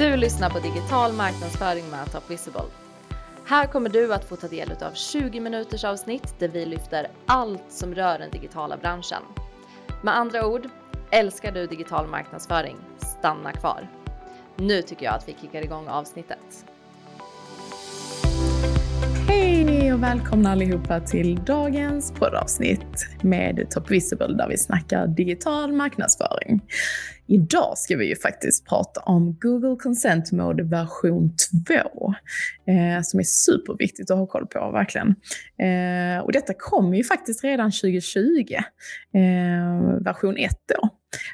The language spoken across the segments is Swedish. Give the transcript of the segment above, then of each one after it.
Du lyssnar på digital marknadsföring med Top Visible. Här kommer du att få ta del av 20 minuters avsnitt där vi lyfter allt som rör den digitala branschen. Med andra ord, älskar du digital marknadsföring? Stanna kvar. Nu tycker jag att vi kickar igång avsnittet. Hej och välkomna allihopa till dagens poddavsnitt med Top Visible där vi snackar digital marknadsföring. Idag ska vi ju faktiskt prata om Google Consent Mode version 2, eh, som är superviktigt att ha koll på, verkligen. Eh, och detta kommer ju faktiskt redan 2020, eh, version 1 då.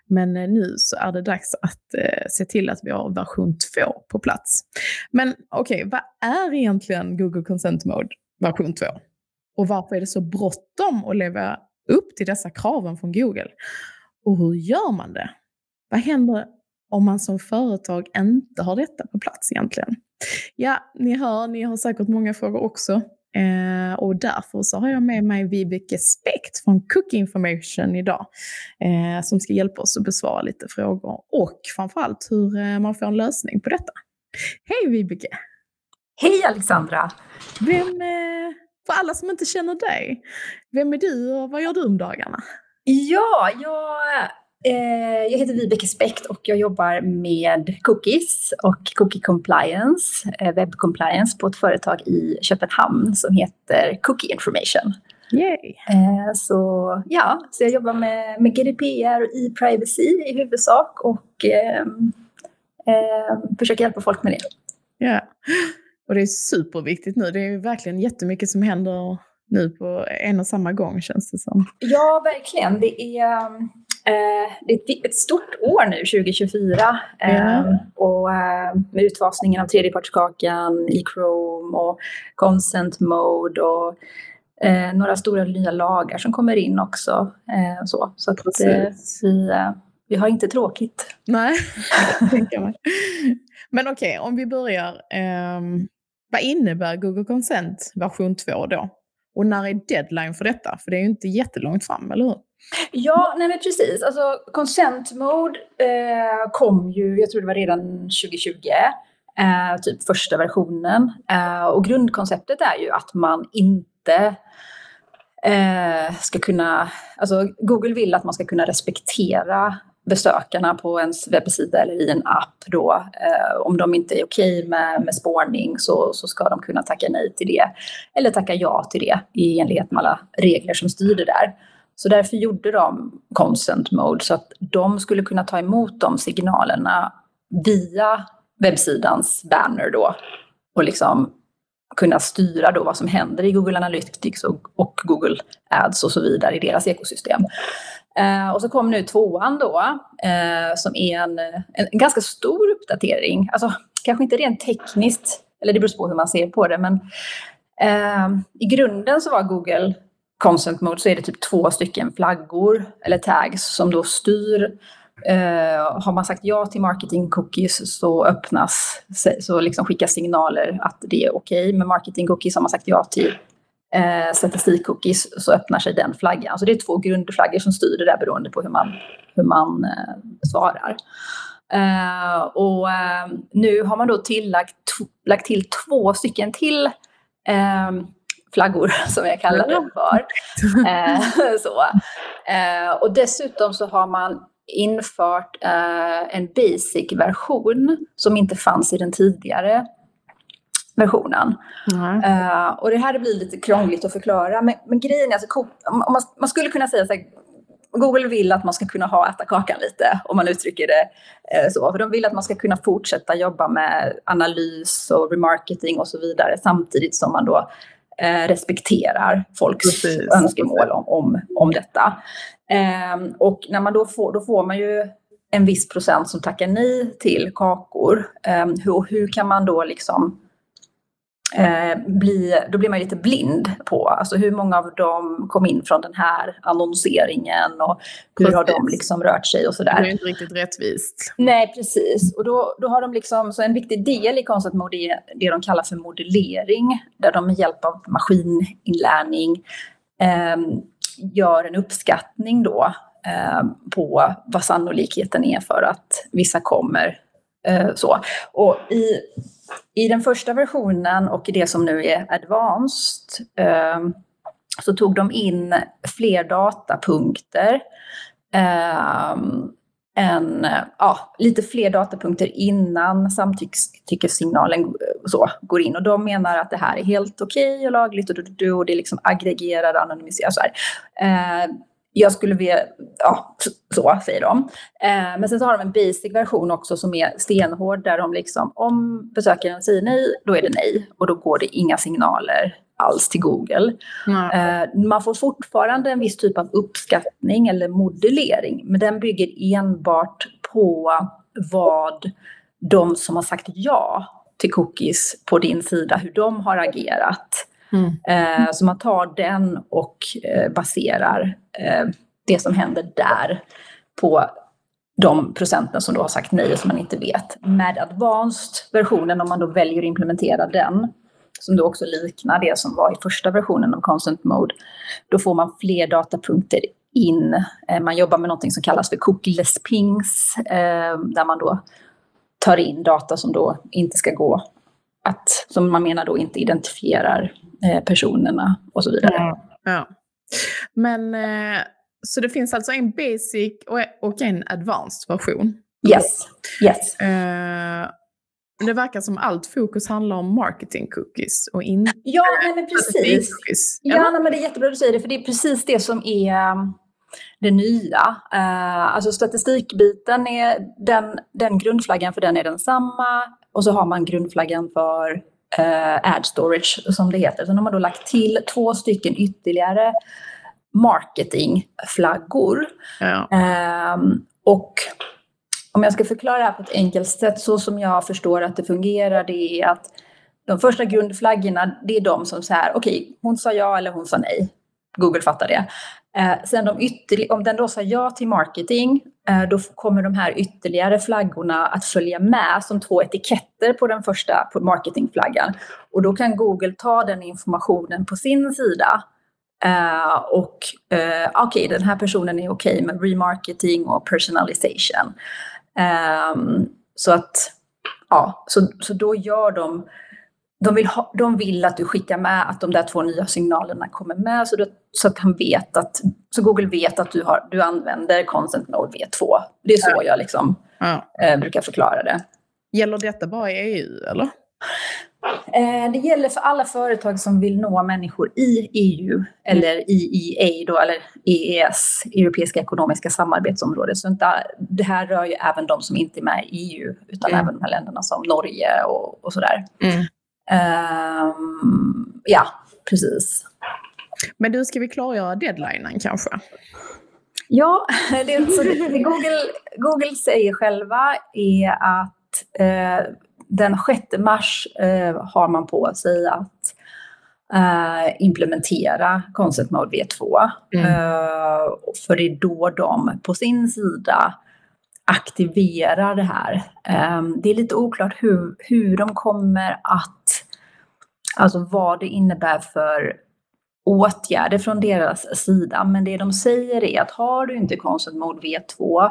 Men eh, nu så är det dags att eh, se till att vi har version 2 på plats. Men okej, okay, vad är egentligen Google Consent Mode version 2? Och varför är det så bråttom att leva upp till dessa kraven från Google? Och hur gör man det? Vad händer om man som företag inte har detta på plats egentligen? Ja, ni hör, ni har säkert många frågor också. Eh, och därför så har jag med mig Vibeke Spekt från Cook Information idag. Eh, som ska hjälpa oss att besvara lite frågor och framförallt hur eh, man får en lösning på detta. Hej Vibeke! Hej Alexandra! Vem, eh, för alla som inte känner dig, vem är du och vad gör du om dagarna? Ja, jag Eh, jag heter Vibeke Spekt och jag jobbar med cookies och cookie compliance, eh, web compliance på ett företag i Köpenhamn som heter Cookie Information. Yay. Eh, så ja, så jag jobbar med, med GDPR och e-privacy i huvudsak och eh, eh, försöker hjälpa folk med det. Ja, och det är superviktigt nu. Det är verkligen jättemycket som händer nu på en och samma gång känns det som. Ja, verkligen. Det är Eh, det är ett stort år nu, 2024. Mm. och eh, med utfasningen av tredjepartskakan i Chrome och Consent Mode och eh, några stora nya lagar som kommer in också. så så att, vi, vi har inte tråkigt. Nej, tänker man. Men okej, okay, om vi börjar. Eh, vad innebär Google Consent version 2 då? Och när är deadline för detta? För det är ju inte jättelångt fram, eller hur? Ja, nej men precis. Alltså consent mode eh, kom ju, jag tror det var redan 2020, eh, typ första versionen. Eh, och grundkonceptet är ju att man inte eh, ska kunna, alltså Google vill att man ska kunna respektera besökarna på ens webbsida eller i en app då. Eh, om de inte är okej okay med, med spårning så, så ska de kunna tacka nej till det. Eller tacka ja till det i enlighet med alla regler som styr det där. Så därför gjorde de consent mode så att de skulle kunna ta emot de signalerna via webbsidans banner då och liksom kunna styra då vad som händer i Google Analytics och, och Google Ads och så vidare i deras ekosystem. Eh, och så kom nu tvåan då, eh, som är en, en, ganska stor uppdatering. Alltså kanske inte rent tekniskt, eller det beror på hur man ser på det, men eh, i grunden så var Google consent mode så är det typ två stycken flaggor eller tags som då styr. Uh, har man sagt ja till marketing cookies så öppnas, så liksom skickas signaler att det är okej okay med marketing cookies. Har man sagt ja till uh, statistik cookies så öppnar sig den flaggan. Så det är två grundflaggor som styr det där beroende på hur man, hur man uh, svarar. Uh, och nu har man då tillagt, lagt till två stycken till flaggor som jag kallar det för. Eh, så. Eh, och dessutom så har man infört eh, en basic-version som inte fanns i den tidigare versionen. Mm. Uh, och det här blir lite krångligt att förklara, men, men grejen är alltså, man, man skulle kunna säga så här, Google vill att man ska kunna ha äta kakan lite, om man uttrycker det eh, så. För de vill att man ska kunna fortsätta jobba med analys och remarketing och så vidare samtidigt som man då eh, respekterar folks precis, önskemål om, om, om detta. Eh, och när man då får, då får man ju en viss procent som tackar nej till kakor. Eh, hur, hur kan man då liksom eh, bli, då blir man lite blind på alltså hur många av dem kom in från den här annonseringen och hur precis. har de liksom rört sig och sådär. Det är inte riktigt rättvist. Nej, precis. Och då, då har de liksom, så en viktig del i Concept Mode är det de kallar för modellering, där de med hjälp av maskininlärning eh, gör en uppskattning då eh, på vad sannolikheten är för att vissa kommer Eh, så. Och i, i den första versionen och i det som nu är advanced eh, så tog de in fler datapunkter. Eh, en, ja, lite fler datapunkter innan samtyckessignalen så, går in. Och de menar att det här är helt okej okay och lagligt och, och, det är liksom aggregerad anonymiserat. Så eh, jag skulle vilja, ja, så säger de. Eh, men sen så har de en basic version också som är stenhård där de liksom, om besökaren säger nej, då är det nej och då går det inga signaler alls till Google. Mm. Eh, man får fortfarande en viss typ av uppskattning eller modellering, men den bygger enbart på vad de som har sagt ja till cookies på din sida, hur de har agerat. Mm. Eh, så man tar den och eh, baserar eh, det som händer där på de procenten som då har sagt nej och som man inte vet. Med advanced-versionen, om man då väljer att implementera den, som då också liknar det som var i första versionen av Consent Mode, då får man fler datapunkter in. Eh, man jobbar med något som kallas för cookieless pings, eh, där man då tar in data som då inte ska gå att, som man menar då inte identifierar eh, personerna och så vidare. Ja, ja. Men eh, så det finns alltså en basic och en advanced version? Yes. yes. Eh, det verkar som allt fokus handlar om marketing cookies och inte Ja, nej, men precis. Cookies, ja, nej, men det är jättebra att du säger det, för det är precis det som är um, det nya. Uh, alltså statistikbiten är den, den grundflaggan för den är densamma. Och så har man grundflaggan för uh, ad storage som det heter. Sen har man då lagt till två stycken ytterligare marketingflaggor. Ja. Um, och om jag ska förklara det här på ett enkelt sätt, så som jag förstår att det fungerar, det är att de första grundflaggorna, det är de som säger okej, okay, hon sa ja eller hon sa nej. Google fattar det. Eh, sen de om den då sa ja till marketing, eh, då kommer de här ytterligare flaggorna att följa med som två etiketter på den första på marketingflaggan. Och då kan Google ta den informationen på sin sida Uh, och uh, okej, okay, den här personen är okej okay med remarketing och personalization. Um, så att, ja, så, så då gör de de vill, ha, de vill att du skickar med att de där två nya signalerna kommer med så, det, så att han vet att, så Google vet att du, har, du använder Consent Mode V2. Det är så ja. jag liksom, ja. eh, brukar förklara det. Gäller detta bara i EU eller? Eh, det gäller för alla företag som vill nå människor i EU mm. eller i EEA då, eller EES, Europeiska ekonomiska samarbetsområdet. Så inte, det här rör ju även de som inte är med i EU, utan mm. även de här länderna som Norge och, och sådär. Mm. Um, ja, precis. Men du, ska vi klargöra deadlinen kanske? Ja, det, så det, Google, Google säger själva är att eh, den 6 mars eh, har man på sig att eh, implementera Concept Mode V2. Mm. Eh, för det är då de på sin sida aktiverar det här. Ehm, det är lite oklart hur, hur de kommer att, alltså vad det innebär för åtgärder från deras sida. Men det de säger är att har du inte Consent Mode V2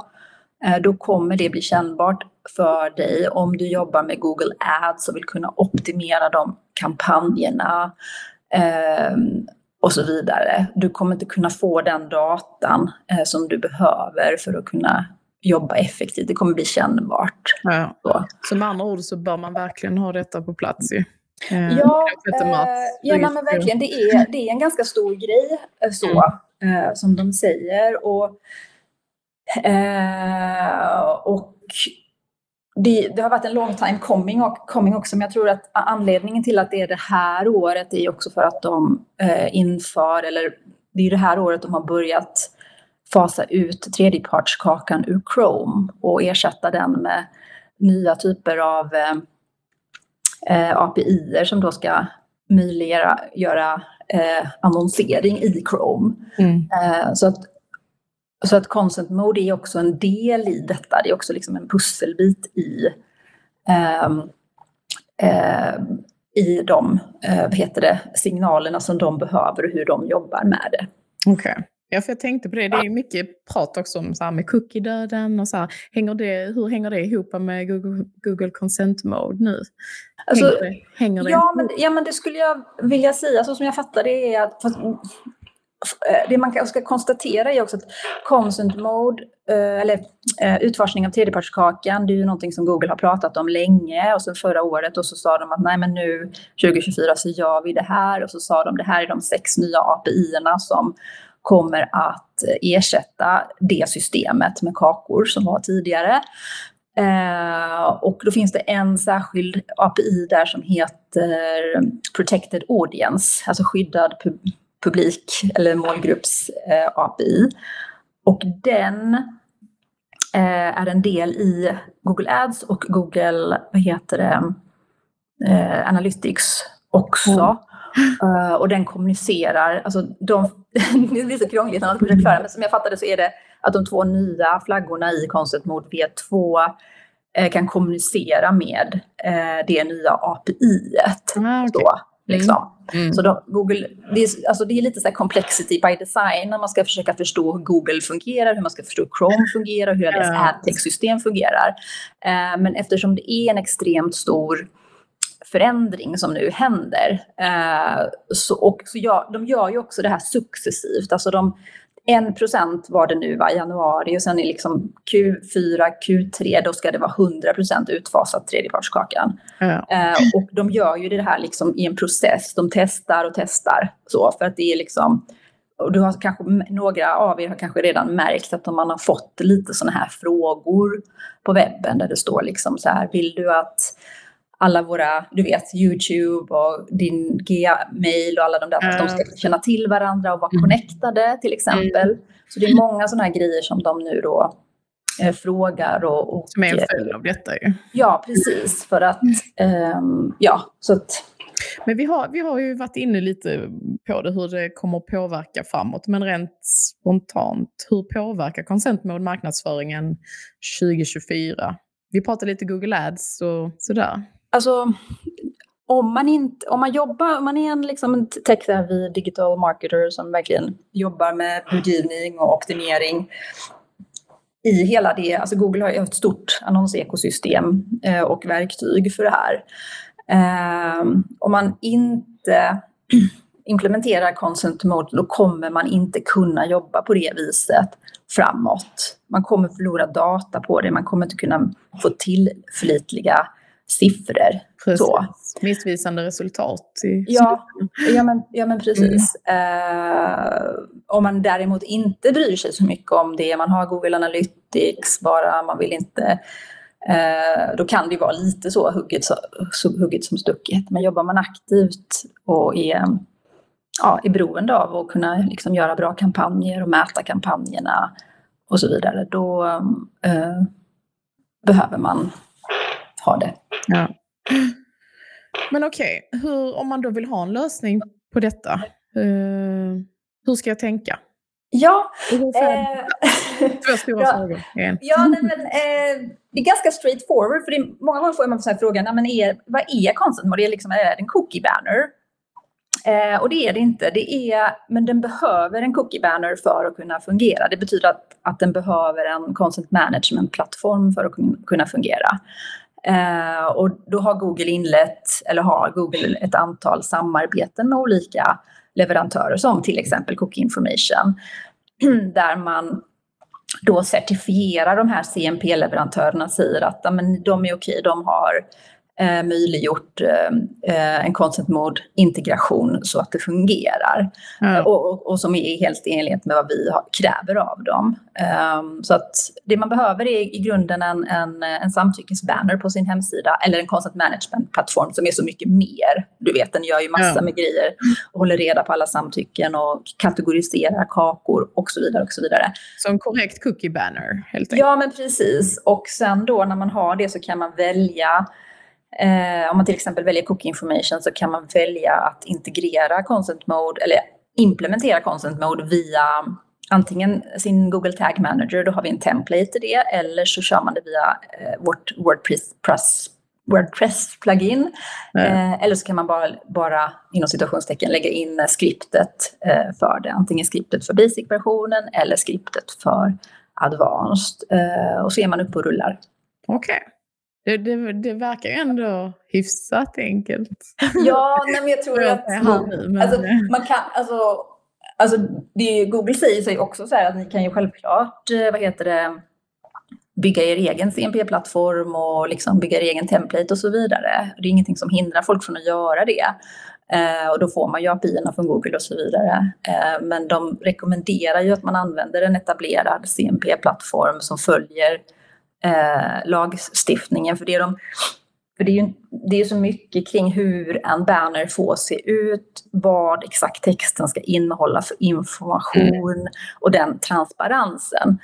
eh, då kommer det bli kännbart för dig om du jobbar med Google Ads och vill kunna optimera de kampanjerna ehm, och så vidare. Du kommer inte kunna få den datan eh, som du behöver för att kunna jobba effektivt. Det kommer bli kännbart. Ja. Så. så med andra ord så bör man verkligen ha detta på plats ju. Eh, ja, eh, ja men verkligen. Det är, det är en ganska stor grej eh, så, mm. eh, som de säger. Och, eh, och det, det, har varit en long time coming, och, coming också, men jag tror att anledningen till att det är det här året är också för att de eh, inför, eller det är det här året de har börjat fasa ut tredjepartskakan ur Chrome och ersätta den med nya typer av eh, API som då ska möjliggöra göra, eh, annonsering i Chrome. Mm. Eh, så, att, så att Consent Mode är också en del i detta. Det är också liksom en pusselbit i, ehm, eh, i de eh, vad heter det, signalerna som de behöver och hur de jobbar med det. Okay. Ja, för jag tänkte på det. Det är mycket prat också om så här med cookie-döden och så här. Hänger det, hur hänger det ihop med Google, Google Consent Mode nu? Alltså, hänger det, hänger det ja, men, ja, men det skulle jag vilja säga. Så som jag fattar det är att eh, det man ska konstatera är också att consent mode, eh, eller eh, utforskning av tredjepartskakan, det är ju någonting som Google har pratat om länge och sen förra året och så sa de att nej men nu 2024 så gör vi det här och så sa de det här är de sex nya API-erna som kommer att ersätta det systemet med kakor som var tidigare. Eh, och då finns det en särskild API där som heter Protected Audience, alltså skyddad pub publik eller målgrupps eh, API. Och den eh, är en del i Google Ads och Google, vad heter det, eh, Analytics också. Mm och den kommunicerar, alltså de, det blir så krångligt när man ska förklara, men som jag fattade så är det att de två nya flaggorna i Concept Mode V2 eh, kan kommunicera med eh, det nya API-et. Ah, okay. Liksom. Mm. Mm. Så då, Google, det, är, alltså det är lite så complexity by design när man ska försöka förstå hur Google fungerar, hur man ska förstå hur Chrome fungerar, hur deras mm. adtech-system fungerar. Eh, men eftersom det är en extremt stor förändring som nu händer. Eh, så, och så gör, de gör ju också det här successivt. Alltså de, 1 procent var det nu i januari och sen i liksom Q4, Q3 då ska det vara 100 procent utfasat tredjepartskakan. Ja. Eh, och de gör ju det här liksom i en process. De testar och testar så för att det är liksom och du har kanske, några av er har kanske redan märkt att man har fått lite sådana här frågor på webben där det står liksom så här, vill du att alla våra, du vet, YouTube och din Gmail och alla de där, mm. att de ska känna till varandra och vara mm. connectade till exempel. Mm. Så det är många sådana här grejer som de nu då eh, frågar och, och... Som är en följd av detta ju. Ja, precis. För att, eh, ja, så att... Men vi har, vi har ju varit inne lite på det, hur det kommer att påverka framåt. Men rent spontant, hur påverkar consent mode marknadsföringen 2024? Vi pratade lite Google Ads och sådär alltså, om man, inte, om man jobbar, om man är en, liksom en tech-savvy digital marketer som verkligen jobbar med budgivning och optimering i hela det, alltså Google har ju ett stort annonsekosystem eh, och verktyg för det här. Eh, om man inte implementerar consent mode, då kommer man inte kunna jobba på det viset framåt. Man kommer förlora data på det, man kommer inte kunna få tillförlitliga siffror. Precis. Så. Missvisande resultat. I ja, ja, men, ja, men precis. Mm. Uh, om man däremot inte bryr sig så mycket om det, man har Google Analytics bara, man vill inte uh, då kan det vara lite så hugget, så hugget som stucket. Men jobbar man aktivt och är, ja, är beroende av att kunna liksom göra bra kampanjer och mäta kampanjerna och så vidare, då uh, behöver man ha det. Ja. Men okej, okay, om man då vill ha en lösning på detta, uh, hur ska jag tänka? Ja. Eh, Två stora ja, frågor. Ja, nej, men, eh, det är ganska straight forward. För det, många gånger får man så här frågan, men är, vad är content model? Liksom, är det en cookie banner? Eh, och det är det inte. Det är, men den behöver en cookie banner för att kunna fungera. Det betyder att, att den behöver en content management-plattform för att kunna fungera. Eh, och då har Google inlett, eller har Google ett antal samarbeten med olika leverantörer som till exempel Cookie Information. Där man då certifierar de här CMP-leverantörerna, säger att men de är okej, de har eh, möjliggjort eh, en consent mode integration så att det fungerar. Mm. Och, och, och, som är helt i enlighet med vad vi har, kräver av dem. Um, så att det man behöver är i grunden en, en, en samtyckesbanner på sin hemsida eller en consent management-plattform som är så mycket mer. Du vet, den gör ju massa mm. med grejer och håller reda på alla samtycken och kategoriserar kakor och så vidare. och Så vidare. Så en korrekt cookie banner helt enkelt? Ja, men precis. Och sen då när man har det så kan man välja Eh, om man till exempel väljer Cookie Information så kan man välja att integrera Consent Mode eller implementera Consent Mode via antingen sin Google Tag Manager, då har vi en template i det, eller så kör man det via eh, vårt Wordpress Wordpress-plugin. Eh, eller så kan man bara, bara inom situationstecken lägga in skriptet eh, för det. Antingen skriptet för basic-versionen eller skriptet för advanced. Eh, och så är man uppe och rullar. Okej. Okay. Det, det, det, verkar ju ändå hyfsat enkelt. Ja, nej, men jag tror att man, alltså, man kan, alltså, alltså det, Google säger sig också så här att ni kan ju självklart, eh, vad heter det, bygga er egen CMP-plattform och liksom bygga er egen template och så vidare. Det är ingenting som hindrar folk från att göra det. Eh, och då får man ju API-erna från Google och så vidare. Eh, men de rekommenderar ju att man använder en etablerad CMP-plattform som följer eh, lagstiftningen. För det är, de, för det är ju det är så mycket kring hur en banner får se ut, vad exakt texten ska innehålla för information mm. och den transparensen.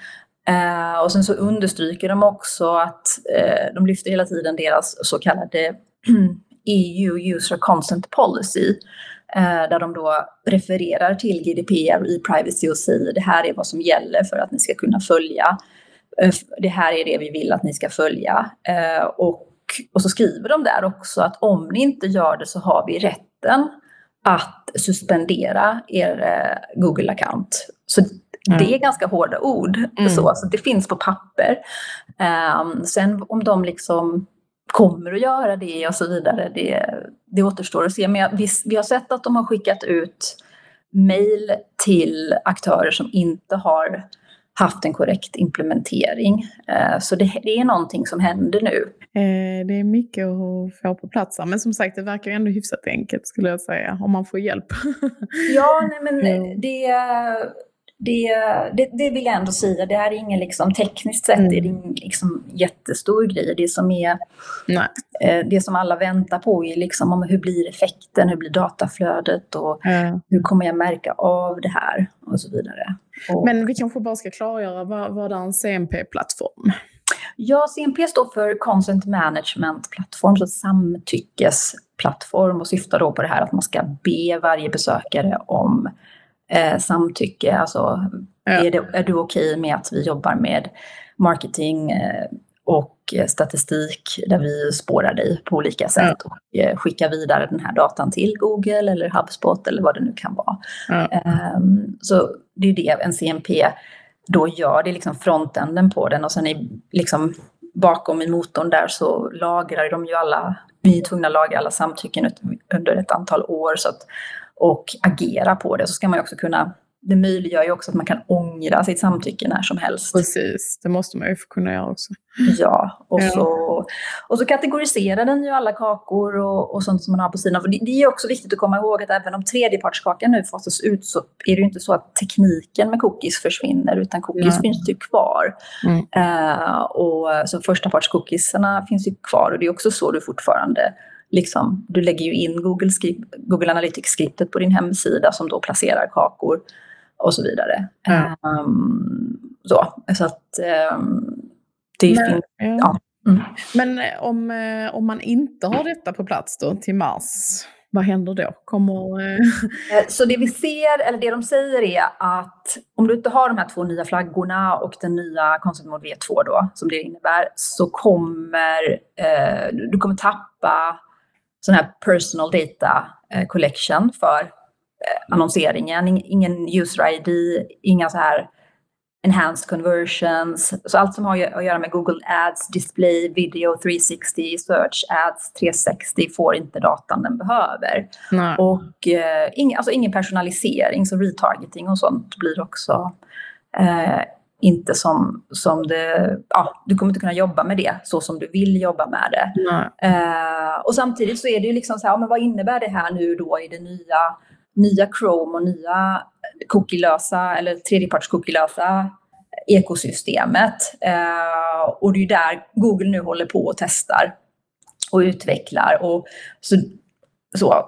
Eh, och sen så understryker de också att eh, de lyfter hela tiden deras så kallade EU User Consent Policy eh, där de då refererar till GDPR i privacy och säger det här är vad som gäller för att ni ska kunna följa. Eh, det här är det vi vill att ni ska följa. Eh, och, och så skriver de där också att om ni inte gör det så har vi rätten att suspendera er Google-account. Så Mm. Det är ganska hårda ord. Mm. Så, så det finns på papper. Um, sen om de liksom kommer att göra det och så vidare, det, det återstår att se. Men vi, vi har sett att de har skickat ut mejl till aktörer som inte har haft en korrekt implementering. Uh, så det, det, är någonting som händer nu. Eh, det är mycket att få på plats men som sagt det verkar ändå hyfsat enkelt skulle jag säga, om man får hjälp. ja, nej, men det det, det, det, vill jag ändå säga, det är ingen liksom, tekniskt sett mm. är det ingen liksom, jättestor grej. Det som, är, eh, det som alla väntar på är liksom, om hur blir effekten, hur blir dataflödet och mm. hur kommer jag märka av det här och så vidare. Och, Men vi kanske bara ska klargöra, vad, vad är en CMP-plattform? Ja, CMP står för Consent Management Plattform, så samtyckesplattform och syftar då på det här att man ska be varje besökare om eh, samtycke. Alltså, ja. är, det, är du okej okay med att vi jobbar med marketing eh, och statistik där vi spårar dig på olika sätt ja. och eh, skickar vidare den här datan till Google eller HubSpot eller vad det nu kan vara. Ja. Um, så det är det en CMP då gör, det är liksom frontänden på den och sen är liksom bakom i motorn där så lagrar de ju alla, vi är tvungna att laga alla samtycken under ett antal år så att och agera på det. Så ska man ju också kunna det möjliggör ju också att man kan ångra sitt samtycke när som helst. Precis, det måste man ju få kunna göra också. Ja, och, ja. Så, och så kategoriserar den ju alla kakor och, och sånt som man har på sidan. För det, det är också viktigt att komma ihåg att även om tredjepartskakan nu fasas ut så är det ju inte så att tekniken med cookies försvinner utan cookies ja. finns ju kvar. Mm. Uh, och så första partscookiesarna finns ju kvar och det är också så du fortfarande liksom, du lägger ju in Google, Google Analytics-skriptet på din hemsida som då placerar kakor och så vidare. Mm. Um, så, så att um, det Men, finns... Ja. Mm. Men eh, om, eh, om man inte har detta på plats då till mars, vad händer då? Kommer... Eh, så det vi ser, eller det de säger är att om du inte har de här två nya flaggorna och den nya Concept Mode V2 då, som det innebär, så kommer eh, du kommer tappa sån här personal data collection för annonseringen. Ingen user ID, inga så här enhanced conversions. Så allt som har att göra med Google Ads, display, video 360, search ads 360 får inte datan den behöver. Nej. Och eh, ing, alltså ingen personalisering, så retargeting och sånt blir också eh, inte som, som det, ja, du kommer inte kunna jobba med det så som du vill jobba med det. Uh, och samtidigt så är det ju liksom så här, men vad innebär det här nu då i det nya, nya Chrome och nya eh, cookielösa eller tredjeparts-cookielösa ekosystemet. Eh, och det är ju där Google nu håller på och testar och utvecklar. Och så, så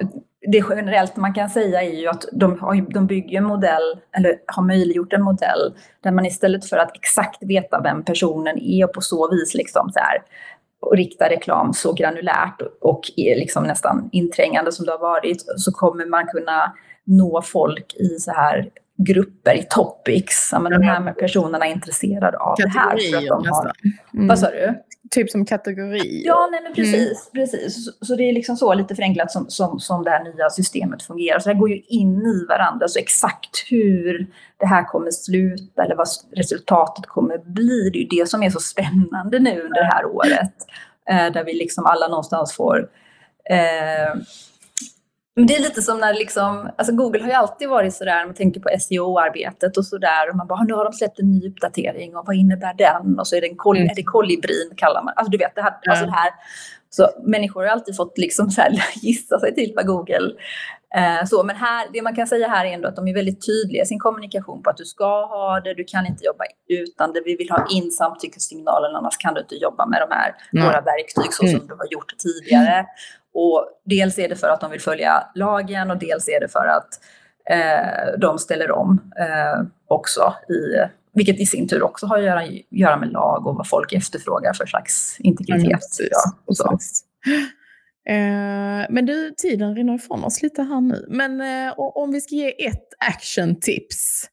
det generellt man kan säga är ju att de, har, de bygger en modell, eller har möjliggjort en modell, där man istället för att exakt veta vem personen är och på så vis liksom så här, och rikta reklam så granulärt och liksom nästan inträngande som det har varit, så kommer man kunna nå folk i så här grupper, i topics. Ja, men de här personerna är intresserade av det här. För att de har, mm. Vad sa du? Typ som kategori? Ja, nej men precis. Mm. precis. Så, så, det är liksom så lite förenklat som, som, som det här nya systemet fungerar. Så det här går ju in i varandra. Så exakt hur det här kommer sluta eller vad resultatet kommer bli, det är ju det som är så spännande nu under det här året. Eh, där vi liksom alla någonstans får eh, men det är lite som när liksom, alltså Google har ju alltid varit sådär, man tänker på SEO-arbetet och sådär, och man bara, nu har de släppt en ny uppdatering och vad innebär den? Och så är det, en kol mm. är det kolibrin kallar man, alltså du vet det här, ja. alltså det här. Så människor har alltid fått liksom så här, gissa sig till vad Google så, men här, det man kan säga här är ändå att de är väldigt tydliga i sin kommunikation på att du ska ha det, du kan inte jobba utan det, vi vill ha in samtyckessignalen, annars kan du inte jobba med de här, mm. våra verktyg så som mm. du har gjort tidigare. Och dels är det för att de vill följa lagen och dels är det för att eh, de ställer om eh, också, i, vilket i sin tur också har att göra, göra med lag och vad folk efterfrågar för slags integritet. Mm, ja, så. Eh, men du, tiden rinner ifrån oss lite här nu. Men eh, om vi ska ge ett actiontips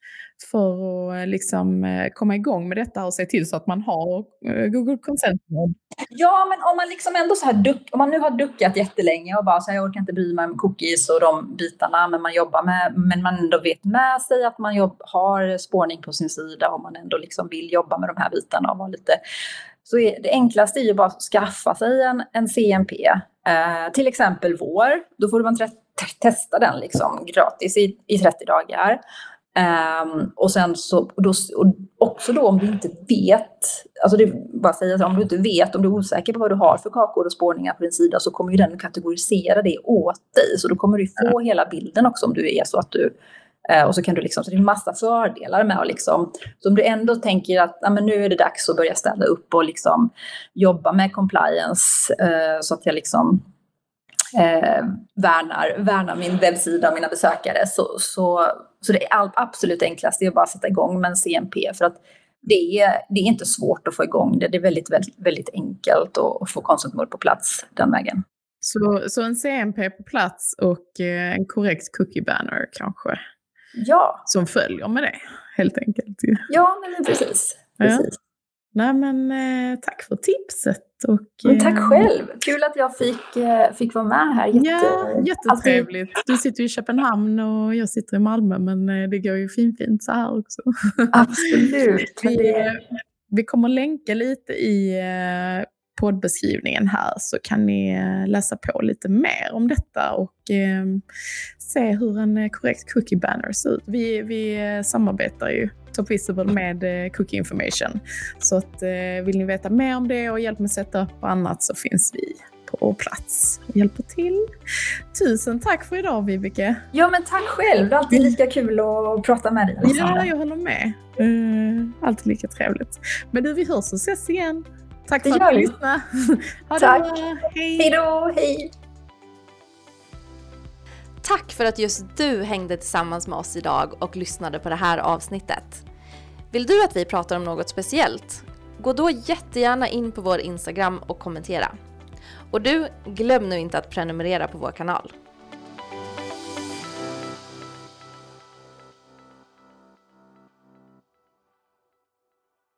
för att eh, liksom eh, komma igång med detta och se till så att man har eh, Google Consent Mode? Ja, men om man liksom ändå så här duck, om man nu har duckat jättelänge och bara så här, jag orkar inte bry mig om cookies och de bitarna, men man jobbar med, men man ändå vet med sig att man jobb, har spårning på sin sida och man ändå liksom vill jobba med de här bitarna och vara lite så är, det enklaste är ju bara att skaffa sig en, en CMP, eh, till exempel vår. Då får man testa den liksom gratis i, i 30 dagar. Um, och sen så, och då, och också då om du inte vet, alltså det bara säga så, om du inte vet, om du är osäker på vad du har för kakor och spårningar på din sida så kommer ju den kategorisera det åt dig. Så då kommer du få hela bilden också om du är så att du Eh, och så kan du liksom, så det är en massa fördelar med att liksom, så om du ändå tänker att ja, men nu är det dags att börja ställa upp och liksom jobba med compliance eh, så att jag liksom eh, värnar, värnar min webbsida och mina besökare. Så, så, så det är all, absolut enklast är att bara sätta igång med en CMP. För att det är, det är inte svårt att få igång det. Det är väldigt, väldigt, väldigt enkelt att, få konsumentmål på plats den vägen. Så, så en CMP på plats och eh, en korrekt cookie banner kanske? Ja. Som följer med det, helt enkelt. Ja, men precis. precis. Ja. Nej, men eh, tack för tipset. Och, men tack eh, själv. Kul att jag fick, eh, fick vara med här. Jätte, ja, jättetrevligt. Alltid. Du sitter i Köpenhamn och jag sitter i Malmö, men eh, det går ju fint så här också. Absolut. vi, vi kommer länka lite i eh, poddbeskrivningen här så kan ni eh, läsa på lite mer om detta och eh, se hur en korrekt cookie banner ser ut. Vi, vi samarbetar ju Top Visible med Cookie Information. Så att, vill ni veta mer om det och hjälp med setup och annat så finns vi på plats och hjälper till. Tusen tack för idag Vibeke! Ja men tack själv! Det är alltid lika kul att prata med dig. Ja, jag håller med. Uh, alltid lika trevligt. Men du, vi hörs och ses igen. Tack för att du lyssnade. Ha Tack. det bra. Hej. Hej då. Hej. Tack för att just du hängde tillsammans med oss idag och lyssnade på det här avsnittet. Vill du att vi pratar om något speciellt? Gå då jättegärna in på vår Instagram och kommentera. Och du, glöm nu inte att prenumerera på vår kanal.